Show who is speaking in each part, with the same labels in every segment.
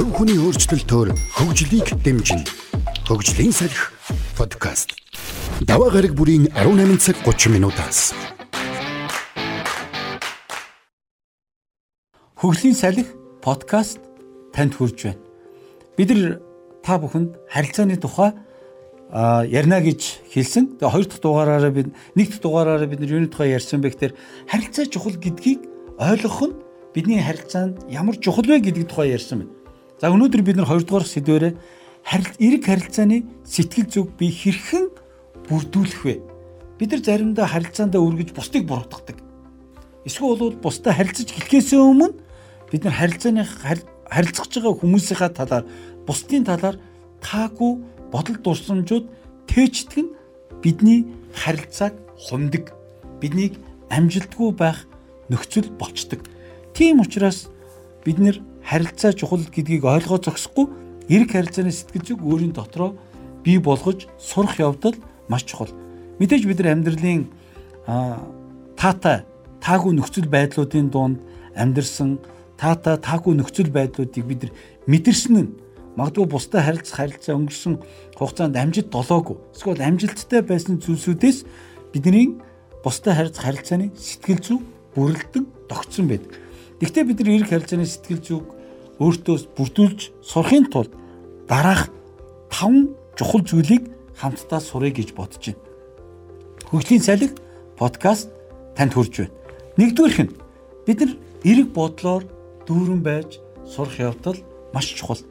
Speaker 1: Хувь хүний өөрчлөлтөөр хөгжлийг дэмжинэ. Хөгжлийн салхи подкаст. Даваа гараг бүрийн 18 цаг 30 минутаас.
Speaker 2: Хөгжлийн салхи подкаст танд хүрж байна. Бид нар та бүхэнд харилцааны тухай ярина гэж хэлсэн. Тэгээ хоёр дахь дугаараараа бид нэг дахь дугаараараа бид нар юуны тухай ярьсан бэ гэхээр харилцаа чухал гэдгийг ойлгох нь бидний харилцаанд ямар чухал вэ гэдэг тухай ярьсан байна. За өнөөдөр бид нар хоёрдугаар сэдвэрээ харил эрэг харилцааны сэтгэл зүг би хэрхэн бүрдүүлэх вэ? Бид нар заримдаа харилцаандаа үргэж бусдыг буруутгадаг. Эсвэл бол бусдаа харилцаж эхлэхээс өмнө бид нар харилцааны харилцаж байгаа хүмүүсийнхаа талаар бусдын талаар таагүй бодол дурсамжууд тээчдэг нь бидний харилцааг хумдаг. Биднийг амжилтгүй байх нөхцөл болчдөг. Тийм учраас бид нэр харилцаа чухал гэдгийг ойлгоо зогсохгүй эрг харилцааны сэтгэл зүг өөрийн дотроо бий болгож сурах явдал маш чухал. Мэдээж бид нар амьдралын таатай таагүй нөхцөл байдлуудын дунд амьдарсан таатай таагүй нөхцөл байдлуудыг бид нар мэдэрсэн нь магадгүй бусдад харилцах харилцаа өнгөрсөн хугацаанд амжилт долоогүй эсвэл амжилттай байсан зүйлсүүдээс бидний бусдад харилцах харилцааны сэтгэл зүй бүрэлдэн тогтсон байдаг. Гэхдээ бид нар эрг харилцааны сэтгэл зүг өөртөө бүрдүүлж сурахын тулд дараах таван чухал зүйлийг хамтдаа сурыг гэж бодож байна. Хөгжлийн салхи подкаст танд хүрж байна. Нэгдүгээрх нь бид нар эрэг бодлоор дүүрэн байж сурах явдал маш чухал.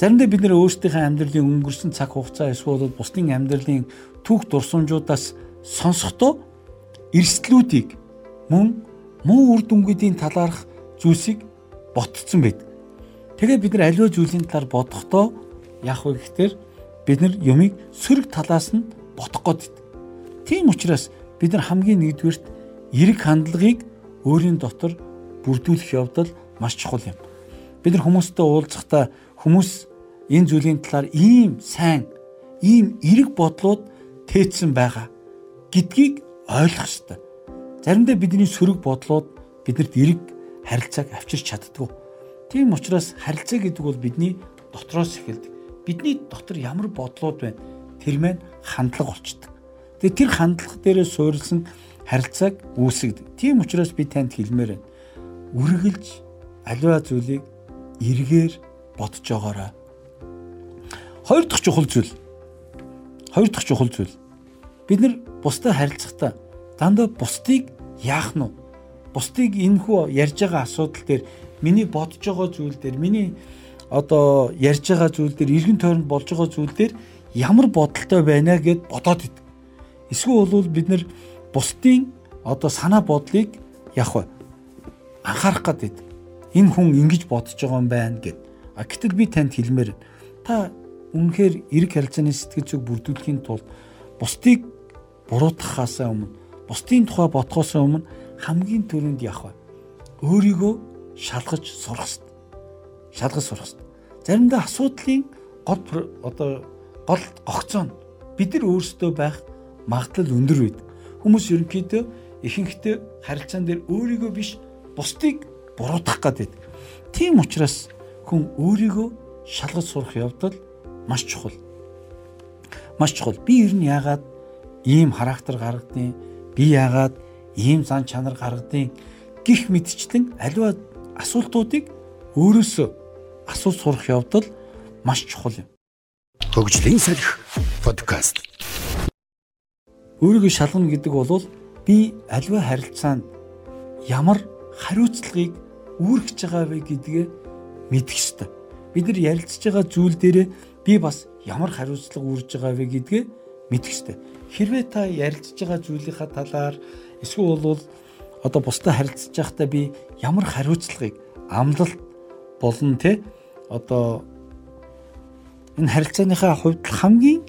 Speaker 2: Заримдаа бид нэр өөрсдийнхөө амьдралын өнгөрсөн цаг хугацаа эсвэл бусдын амьдралын түүх дурсамжуудаас сонсохдоо эрсдлүүдийг мөн муу үр дүнгийн талаарх зүйлсийг ботцсон байдаг. Тэгээ бид нар аливаа зүйлийн талаар бодохдоо яах вэ гэхээр бид нар юмыг сөрөг талаас нь бодох гээд. Тийм учраас бид нар хамгийн нэгдүгürt эрэг хандлагыг өөрийн дотор бүрдүүлэх явдал маш чухал юм. Бид нар хүмүүстэй уулзахдаа хүмүүс энэ зүйлийн талаар ийм сайн, ийм эрэг бодлууд тээцсэн байгаа гэдгийг ойлгох ёстой. Заримдаа бидний сөрөг бодлууд биднэрт эрэг харилцааг авчирч чаддгүй. Тийм учраас харилцаа гэдэг бол бидний дотроос эхэлдэг. Бидний дотор ямар бодлууд байна? Тэр маань хандлага болчдөг. Тэгээ тэр хандлага дээрээ суурилсан харилцааг үүсгэдэг. Тийм учраас би танд хэлмээр байна. Үргэлж аливаа зүйлийг эргээр бодож байгаарай. Хоёр дахь чухал зүйл. Хоёр дахь чухал зүйл. Бид нар бусдад харилцахдаа дандаа бусдыг яах нь бусдыг энэхүү ярьж байгаа асуудал дээр миний бодож байгаа зүйл дээр миний одоо ярьж байгаа зүйл дээр эргэн тойронд болж байгаа зүйл дээр ямар бодолтой байна гэд бодоод ид. Эсвэл бол бид нар бусдын одоо санаа бодлыг яах вэ? Анхаарах гэдэг. Энэ хүн ингэж бодож байгаа юм байна гэд. А гэтэл би танд хэлмээр та үнэхээр эрг харилцааны сэтгэл зүг бүрдүүлэхийн тулд бусдыг буруутгахаас өмнө бусдын тухай бодхоос өмнө хамгийн түрүүнд яах вэ? Өөрийгөө шалгаж сурах хэрэгтэй. Шалгаж сурах хэрэгтэй. Заримдаа асуудлын гол одоо гол гогцоо нь бид нар өөрсдөө байх магадлал өндөр байдаг. Хүмүүс ерөнхийдөө ихэнхдээ харилцаан дээр өөрийгөө биш бусдыг буруутгах гэдэг. Тийм учраас хүн өөрийгөө шалгаж сурах явдал маш чухал. Маш чухал. Би ер нь яагаад ийм характер гаргадیں۔ Би яагаад ийм зан чанар гаргадیں гих мэдчлэн аливаа асуултуудыг өөрөөсөө асууж сурах явдал маш чухал юм.
Speaker 1: Хөгжлийн салхи подкаст.
Speaker 2: Өөрийгөө шалгана гэдэг бол би аливаа харилцаанд ямар хариуцлагыг үүргэж байгаа вэ гэдгээ мэдэх ёстой. Бид нар ярилцж байгаа зүйл дээрээ би бас ямар хариуцлага үүрж байгаа вэ гэдгээ мэдэх ёстой хэрвээ та ярилцж байгаа зүйлийнхаа талаар эсвэл бол одоо бусдад харилцаж байхдаа би ямар хариуцлагыг амлалт болон те одоо энэ харилцааныхаа хувьд хамгийн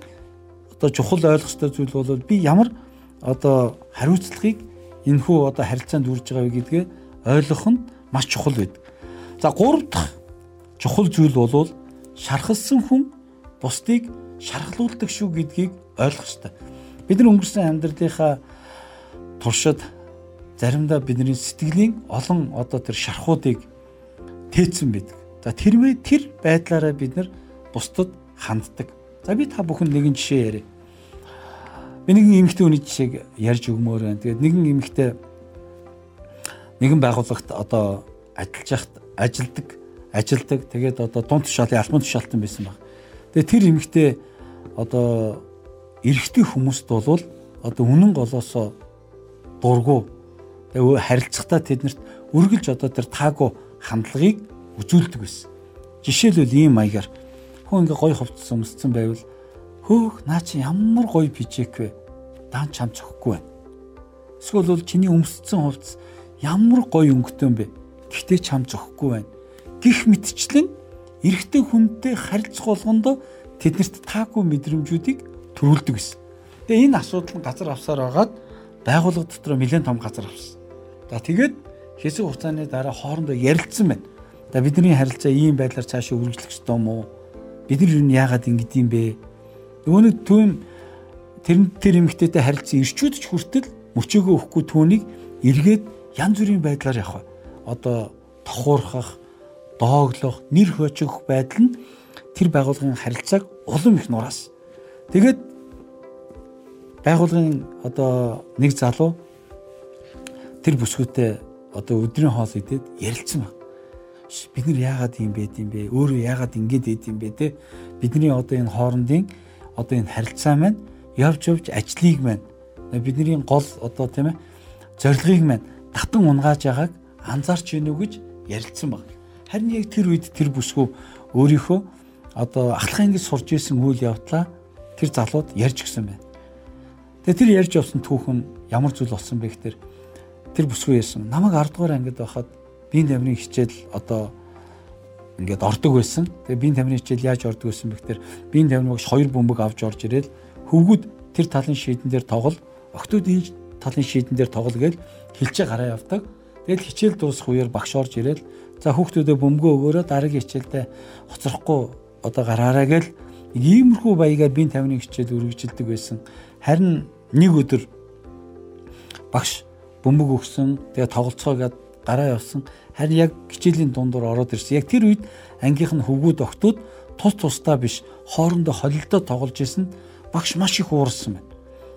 Speaker 2: одоо чухал ойлгох ёстой зүйл бол би ямар одоо хариуцлагыг энэхүү одоо харилцаанд үрж байгаа вэ гэдгээ ойлгох нь маш чухал байдаг. За гурав дахь чухал зүйл бол шархалсан хүн бусдыг шархлуулдаг шүү гэдгийг ойлгох ёстой. Бид нар өнгөрсөн амьдралынхаа туршид заримдаа бидний сэтгэлийн олон одоо тэр шархуудыг тээцсэн байдаг. За тэрмээ тэр байдлаараа бид нар бусдад ханддаг. За би та бүхэн нэгэн жишээ яриа. Би нэгэн эмэгтэй хүний жишээг ярьж өгмөр байна. Тэгээд нэгэн эмэгтэй нэгэн байгууллагт одоо ажиллаж яхад ажилдаг, ажилдаг. Тэгээд одоо дунд тушаалын альбом тушаалтан байсан баг. Тэгээд тэр эмэгтэй одоо эрэгтэй хүмүүст бол одоо үнэн голоосоо дургу харилцахдаа тэднэрт үргэлж одоо тэр таагүй хандлагыг үзүүлдэг байсан. Жишээлбэл ийм маягаар хүн ингээ гой хувцсан өмсцэн байвал хөөх наа чи ямар гоё пижек вэ? Даан чам цохгүй байна. Эсвэл бол чиний өмсцэн хувцас ямар гоё өнгөтэй юм бэ? Гэхдээ чам зөхгүй байна. Гих мэтчлэн эрэгтэй хүнтэй харилцах болгондоо тэднэрт таагүй мэдрэмжүүдийг төрүүлдэг гэсэн. Тэгээ энэ асуудал нь газар авсаар байгаад байгууллага дотор нэлээд том газар авсан. За тэгээд хэсэг хугацааны дараа хоорондоо ярилцсан байна. За бидний харилцаа ийм байдлаар цаашаа үргэлжлэх ёстой юм уу? Бид нар юу яагаад ингэдэм бэ? Нөгөө нэг түүн тэр тэр эмэгтэйтэй харилцсан ирчүүд ч хүртэл мөчөөгөө өгөхгүй түүнийг эргээд янз бүрийн байдлаар явах. Одоо тохуурхах, дооглох, нэр хөөчих байдал нь тэр байгууллагын харилцааг улам их нураас. Тэгээд байгууллагын одоо нэг залуу тэр бүсгүүтэй одоо өдрийн хоол идээд ярилцсан баг бид нар яагаад юм бэ юм бэ? Өөрөө яагаад ингэж ийд юм бэ те? Бидний одоо энэ хоорондын одоо энэ харилцаа маань явж явж ажлыг маань бидний гол одоо тийм ээ зорилгыг маань татан унгааж байгааг анзаарч гинүү гэж ярилцсан баг. Харин яг тэр үед тэр бүсгүй өөрийнхөө одоо ахлах ангид сурж исэн үйл явдлаа тэр залууд ярьж гисэн байна. Тэгээ тэр ярьж явсан түүхэн ямар зүйл болсон бэ гэхээр тэр бүсгүй ярьсан. Намайг 10 дугаар ангид байхад биеийн тамирын хичээл одоо ингээд ордог байсан. Тэгээ биеийн тамирын хичээл яаж ордог байсан бэ гэхээр биеийн тамирын багш хоёр бөмбөг авч орж ирээл хөвгүүд тэр талын шийдэн дээр тоглол, октод энэ талын шийдэн дээр тоглол гэж хилчээ гараа явдаг. Тэгэл хичээл дуусах үеэр багш орж ирээл за хүүхдүүдэд бөмбөгөө өгөөрэй дараагийн хичээлдээ хоцрохгүй одоо гараарай гэл иймэрхүү баягаар биеийн тамирын хичээл үргэлжилдэг байсан. Харин нэг өдөр багш бөмбөг өгсөн. Тэгээ тоглолцоо гээд гараа явсан. Харин яг хичээлийн дундуур ороод ирсэн. Яг тэр үед ангийнх нь хөвгүүд октод тус тусдаа биш хоорондоо холилдоо тоглож исэн багш маш их уурсан байна.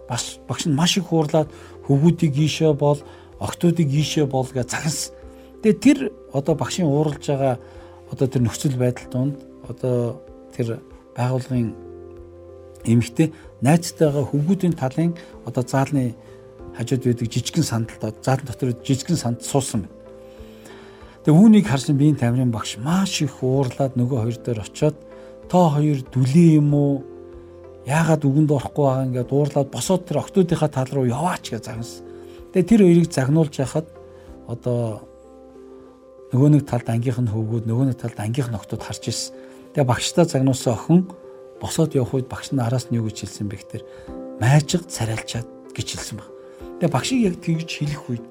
Speaker 2: Бас багш нь маш их уурлаад хөвгүүдийг ийшээ бол октодыг ийшээ бол гэж загнасан. Тэгээ тэр одоо багшийн ууралж байгаа одоо тэр нөхцөл байдал донд одоо тэр байгуулгын эмэгтэй найзтайгаа хөвгүүдийн талын одоо заалны хажууд байдаг жижигхэн сандалтаа заалан дотор жижигхэн санд суусан байна. Тэгээ үүнийг харсан биеийн тамирын багш маш их уурлаад нөгөө хоёр дээр очиод тоо хоёр дүлээ юм уу? Яагаад үгэнд орохгүй байгаа ингээд уурлаад босоод тэр октоодынхаа тал руу яваач гэж загнасан. Тэгээ тэр хоёрыг загнуулж яхад одоо нөгөө нэг талд ангийнх нь хөвгүүд нөгөө нэг талд ангийнх нь октод харж ирсэн. Тэгээ багштай загнуулсан охин босоод явах үед багш нь араас нь юу гэж хэлсэн бэ гэхээр майжиг царайлчаад гэж хэлсэн баг. Тэгээ багшийг яг тэгж хэлэх үед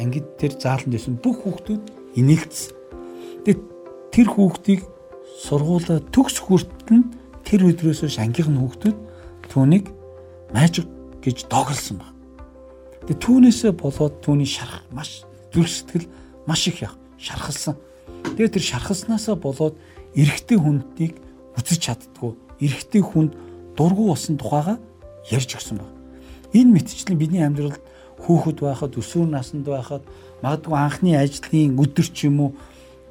Speaker 2: ангид тэр зааланд байсан бүх хүүхдүүд инээлтсэн. Тэгээд тэр хүүхдийг сургуулаа төгс хүртэл нь тэр өдрөөс шангийнх нь хүүхдүүд түүнийг майжиг гэж доголсон баг. Тэгээд түүнээсээ болоод түүний шарах маш зүрх сэтгэл маш их шархалсан. Тэгээд тэр шархалснаасаа болоод эрэгтэй хүндийг үзэж чаддгүй. Эрэгтэй хүнд дургу болсон тухайга ярьж өгсөн баг. Энэ мэтчлэн бидний амьдралд хүүхэд байхад өсвөр наснд байхад магадгүй анхны ажлын өдөр ч юм уу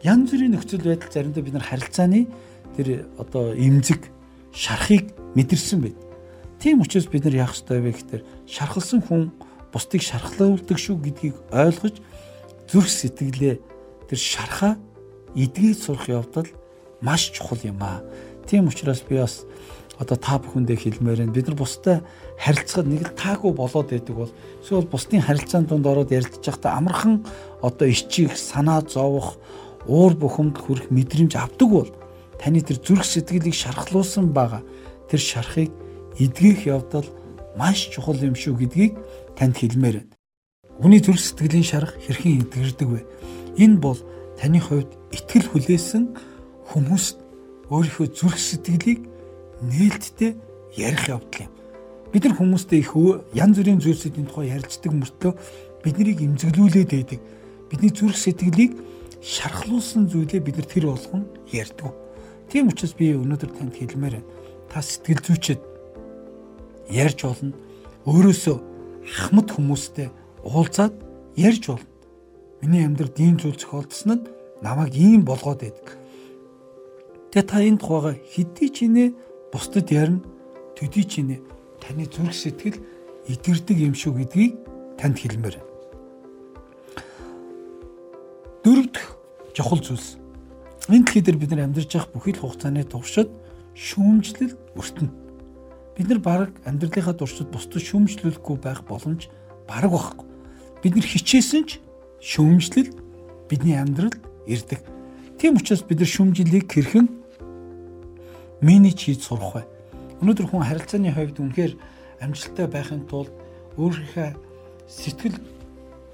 Speaker 2: янз бүрийн нөхцөл байдал заримдаа бид нар харилцааны тэр одоо эмзэг шарахыг мэдэрсэн байд. Тийм учраас бид нар яах ёстой вэ гэхээр шархалсан хүн бусдыг шархлуулдаг шүү гэдгийг ойлгож зүрх сэтгэлээ тэр шархаа эдгийг сурах явдал маш чухал юм аа. Тийм учраас би бас одоо та бүхэндээ хэлмээр байна. Бид нар бусдад харилцахад нэг л таагүй болоод байдаг бол эсвэл бусдын харилцаанд донд ороод ярилцж байхдаа амархан одоо ичиг санаа зовох уур бухимд хүрэх мэдрэмж авдаг бол таны тэр зүрх сэтгэлийг шархлуулсан байгаа тэр шарахыг эдгэх явдал маш чухал юм шүү гэдгийг танд хэлмээр байна. Хүний зүрх сэтгэлийн шарах хэрхэн эдгэрдэг вэ? Энэ бол таны хувьд итгэл хүлээсэн хүмүүст өөрийнхөө зүрх сэтгэлийг нээлттэй ярих явдал юм. Бид нар хүмүүстэй их янз бүрийн зүйлсүүдийн тухай ярилцдаг мөртлөө бид нарыг имзэглүүлээд байдаг. Бидний зүрх сэтгэлийг шархлуулсан зүйлээ бид нар тэр болгон ярьдаг. Тийм учраас би өнөөдөр танд хэлмээр байна. Та сэтгэл зүйчэд ярьж болно. Өөрөөсөө хамт хүмүүстэй уулзаад ярьж болно. Миний амьдрал ийм зүйл зохиолдсон нь намайг ийм болгоод байдаг. Тэгээ та энэ тухайга хэдий ч инээ бусдад ярина, төдий ч инээ таны зүрх сэтгэл идэрдэг юм шүү гэдгийг танд хэлмээр. Дөрөвдөх чухал зүйлс. Энэ дэлхий дээр бид нар амьдарч явах бүхий л хугацааны туршид шүүмжлэл өртөнө. Бид нар баг амьдралынхаа туршид бусдад шүүмжлүүлэхгүй байх боломж баг байхгүй. Бид нар хичээсэн ч шүүмжлэл бидний амьдралд ирдэг. Тийм учраас бид нар шүүмжлэлийг хэрхэн менеж хийж сурах вэ? Өнөөдөр хүн харилцааны хувьд үнэхээр амжилттай байхын тулд өөрийнхөө сэтгэл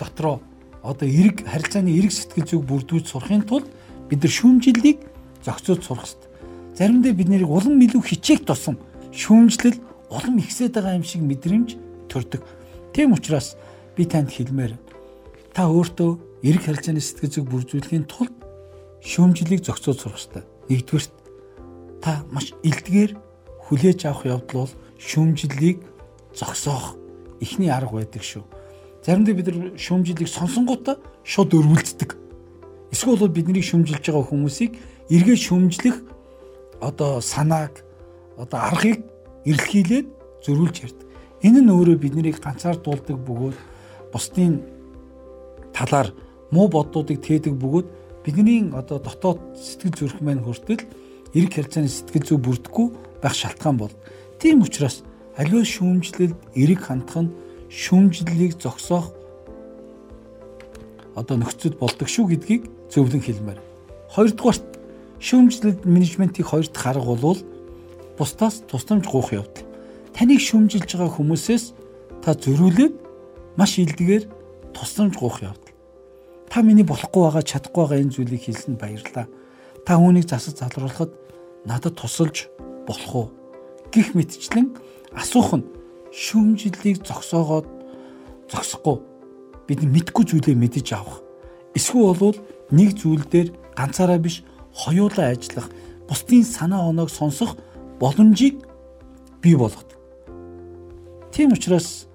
Speaker 2: дотроо одоо эрг харилцааны эрг сэтгэл зүг бүрдүүлж сурахын тулд бид нар шүүмжлэлийг зохицуулж сурах хэрэгтэй. Заримдаа бид нарыг улам илүү хичээх тусам шүүмжлэл улам ихсээд байгаа юм шиг мэдрэмж төрдөг. Тийм учраас би танд хэлмээр та өөртөө эрг харилцааны сэтгэл зүг бүрдүүлэхийн тулд шүүмжлэлийг зохицуулж сурах хэрэгтэй. Нэгдүгээрт та маш илдгээр хүлээж авах явдал бол шүүмжлэлийг зогсоох эхний арга байдаг шүү Заримдаа бид нар шүүмжлэлийг сонсонгуудаа шууд өргөлддөг. Эсвэл бол бидний шүүмжилж байгаа хүмүүсийг эргээ шүүмжлэх одоо санааг одоо аргыг эрэлхийлээд зөрүүлж ярьдаг. Энэ нь өөрөө биднийг ганцаардуулдаг бөгөөд бусдын талаар муу бодлуудыг тээдэг бөгөөд бидний одоо дотоод сэтгэл зүрх маань хүртэл эрг харьцааны сэтгэл зүй бүрдэхгүй байх шалтгаан бол. Тийм учраас аливаа шүүмжлэлд эрг хандах нь шүүмжлэлийг зогсоох одоо нөхцөл болдог шүү гэдгийг зөвлөн хэлмээр. Хоёрдугаарт шүүмжлэл менежментийн хоёр дахь арга бол бусдаас тусламж гуйх явдал. Таныг шүүмжилж байгаа хүмүүсээс та зөрүүлээд маш илдэгээр тусламж гуйх явдал. Та миний болохгүй байгаа чадахгүй байгаа энэ зүйлийг хэлсэнд баярлалаа. Та үүнийг засаж залруулахад надад тусалж болох уу? Гэх мэтчлэн асуух нь шүүмжлэлийг зогсоогоод зогсохгүй бид мэдгүй зүйлээ мэдэж авах. Эсвэл бол нэг зүйл дээр ганцаараа биш хоёулаа ажиллах, бусдын санаа оноог сонсох боломжийг бий болгодог. Тийм учраас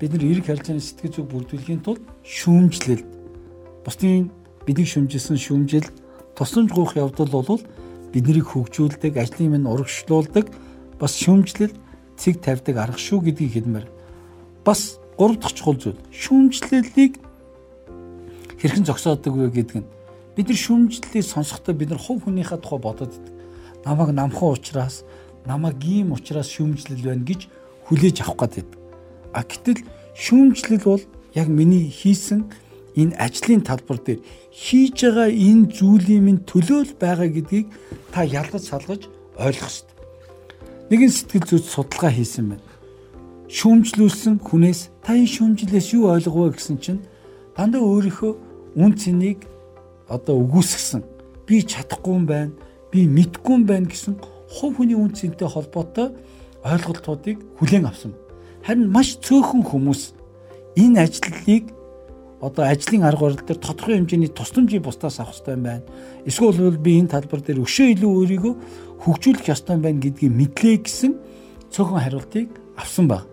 Speaker 2: бид нар эрг харилцааны сэтгэл зүг бүрдүүлэхийн тулд шүүмжлэлд бусдын бидний шүмжилсэн шүүмжил тусламж гуйх явдал бол биднийг хөгжүүлдэг, ажлын минь урагшлуулдаг бас шүүмжлэл цэг тавьдаг арга шүү гэдгийг хэлмээр. Бас гурав дахь чухал зүйл шүүмжлэлийг хэрхэн зогсоодог вэ гэдэг нь бид нар шүүмжлэлийг сонсохдоо бид нар хувь хүнийхээ тухай байдаг. Намайг намхан ухраас намайг ийм ухраас шүүмжлэл байна гэж хүлээж авах байдаг. А гэтэл шүүмжлэл бол яг миний хийсэн энэ ажлын талбар дээр хийж байгаа энэ зүйлийн минь төлөөл байгаа гэдгийг та ялгаж салгаж ойлгох ёстой нэгэн сэтгэл зүйч судалгаа хийсэн байна. Шүүмжлүүлсэн хүнээс та энэ шүүмжлээс юу ойлгов вэ гэсэн чинь дандаа өөрийнхөө үн цэнийг одоо үгүйсгсэн. Би чадахгүй юм байна. Би мэдгүй юм байна гэсэн хувь хүний үн цэнтэй холбоотой ойлголтуудыг хүлээн авсан. Харин маш цөөхөн хүмүүс энэ ажлыг одоо ажлын арга барил дээр тодорхой хэмжээний тусламжийг бусдаас авах хэрэгтэй юм байна. Эсвэл би энэ талбар дээр өшөө илүү өөрийгөө хөгжүүлэх ёстой юм байна гэдгийг мэдлээ гэсэн цөөхөн хариултыг авсан баг.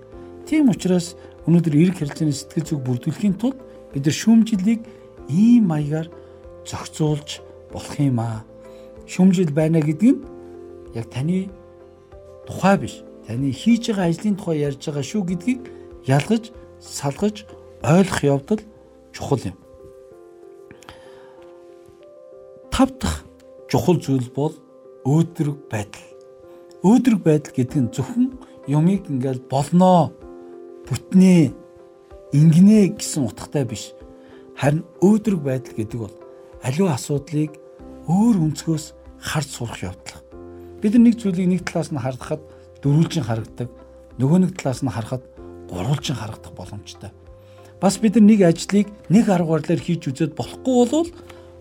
Speaker 2: Тийм учраас өнөөдөр эрг харилцааны сэтгэл зүг бүрдүүлэхийн тулд бид нар шүүмжлэлийг ийм маягаар зохицуулж болох юм аа. Шүүмжил байна гэдэг нь яг таны тухай биш. Таны хийж байгаа ажлын тухай ярьж байгаа шүү гэдгийг ялгаж, салгаж ойлгох явдал чухал юм. Тав дахь чухал зүйл бол өөдрөг байдал. Өөдрөг байдал гэдэг нь зөвхөн юмыг ингээл болноо, бүтнээ, ингэнэ гэсэн утгатай биш. Харин өөдрөг байдал гэдэг бол аливаа асуудлыг өөр өнцгөөс харж сурах явдал. Бид нэг зүйлийг нэг талаас нь харахад дөрвөлжин харагдаг, нөгөө нэг талаас нь харахад гурвалжин харагдах боломжтой. Бас бид нэг ажлыг нэг арга барилаар хийж үзээд болохгүй бол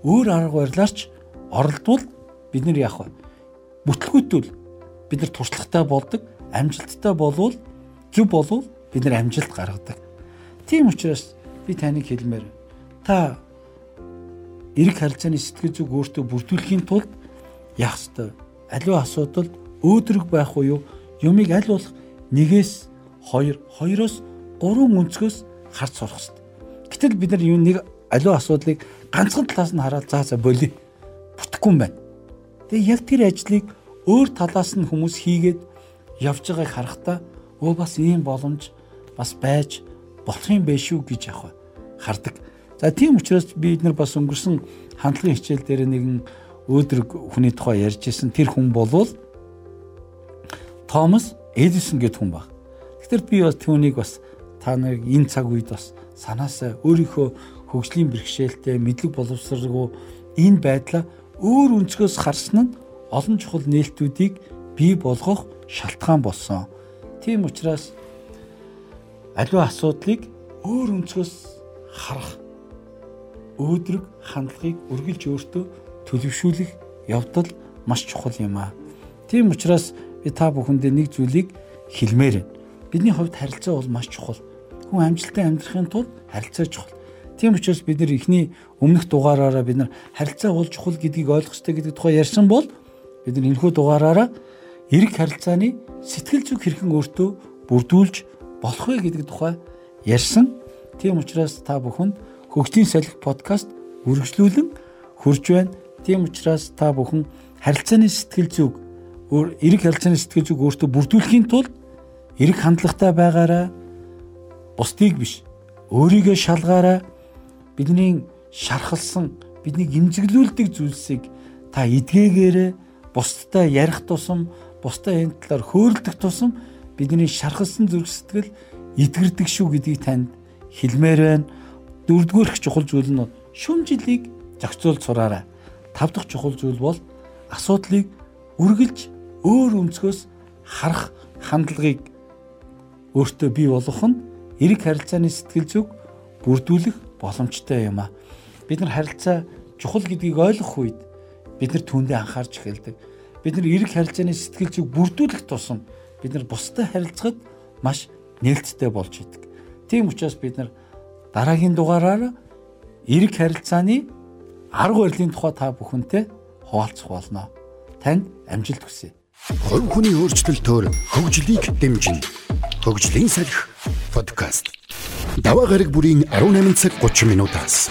Speaker 2: өөр арга барилаарч оролдвол бид нар яах вэ? бүтлгүүтвэл бид нар туршлагатай болдог, амжилттай болвол зөв болвол бид нар амжилт гаргадаг. Тийм учраас би таныг хэлмээр та эрэг харилцааны сэтгэл зүг өөртөө бүрдүүлэхийн тулд яах ёстой? Аливаа асуудалд өөдрөг байх уу юу? Юмыг аль болох нэгээс 2, 2-оос 3 өнцгөөс харж сурах ёстой. Гэтэл бид нар юу нэг аливаа асуудлыг ганцхан талаас нь хараад заа за болио. Бүтэхгүй юм байна. Тэгээ яг тэр ажлыг өөр талаас нь хүмүүс хийгээд явж байгааг харахтаа өө бас ийм боломж бас байж болох юм бэ шүү гэж вэ? Хардаг. За тийм учраас бид нар бас өнгөрсөн хандлагын хичээл дээр нэгэн өөдрөг хүний тухай ярьж исэн тэр хүн болвол Томас Эдисон гэдэг хүн баг. Тэгэхээр би бас түүнийг бас та нарыг энэ цаг үед бас санаасаа өөрийнхөө хөгжлийн бэрхшээлтэй мэдлэг боловсралгүй энэ байдлаа өөр өнцгөөс харсан нь олон чухал нээлтүүдийг бий болгох шалтгаан болсон. Тийм учраас аливаа асуудлыг өөр өнцгөөс харах өөдрөг хандлагыг үргэлж өөртөө төлөвшүүлэх явдал маш чухал юм аа. Тийм учраас би та бүхэндээ нэг зүйлийг хэлмээр байна. Бидний хувьд харилцаа бол маш чухал. Хүн амжилттай амьдрахын тулд харилцаа чухал. Тийм учраас бид нар эхний өмнөх дугаараараа бид нар харилцаа бол чухал гэдгийг ойлгох хэрэгтэй гэдэг тухай ярьсан бол бид нар энэхүү дугаараараа эрэг харилцааны сэтгэл зүг хэрхэн өөртөө бүрдүүлж болох вэ гэдэг тухай ярьсан. Тийм учраас та бүхэнд хөгжлийн салхи подкаст үргэлжлүүлэн хурж байна. Тийм учраас та бүхэн харилцааны сэтгэл зүг эрэг харилцааны сэтгэл зүг өөртөө бүрдүүлэхийн тулд эрэг хандлагатай байгаараа бусдыг биш өөрийгөө шалгаараа бидний шархалсан бидний гимзэглүүлдэг зүйлсийг та эдгээгээрээ бусдтай ярих тусам бусдаа энэ талаар хөөрөлдөх тусам бидний шархалсан зүрх сэтгэл эдгэрдэг шүү гэдгийг танд хэлмээр байна. Дөрөвдүгээрх чухал зүйл нь шүмжлэлийг зохицуулж сураарай. Тав дахь чухал зүйл бол асуудлыг үргэлж өөр өнцгөөс харах хандлагыг өөртөө бий болгох нь эрэг харилцааны сэтгэл зүг бүрдүүлэх боломжтой юм а. Бид нар харилцаа чухал гэдгийг ойлгох үед бид нар түүндээ анхаарч эхэлдэг. Бид нар эрэг харилцааны сэтгэл зүг бүрдүүлэх тусам бид нар бусдад харилцахад маш нээлттэй болж идэг. Тийм учраас бид нар дараагийн дугаараар эрэг харилцааны арга барилын тухай та бүхэнтэй хуваалцах болно. Танд амжилт хүсье.
Speaker 1: Хувь хүний өөрчлөлтөөр хөгжлийг дэмжинэ. Хөгжлийн салхи подкаст. Даваа гараг бүрийн 18 цаг 30 минутаас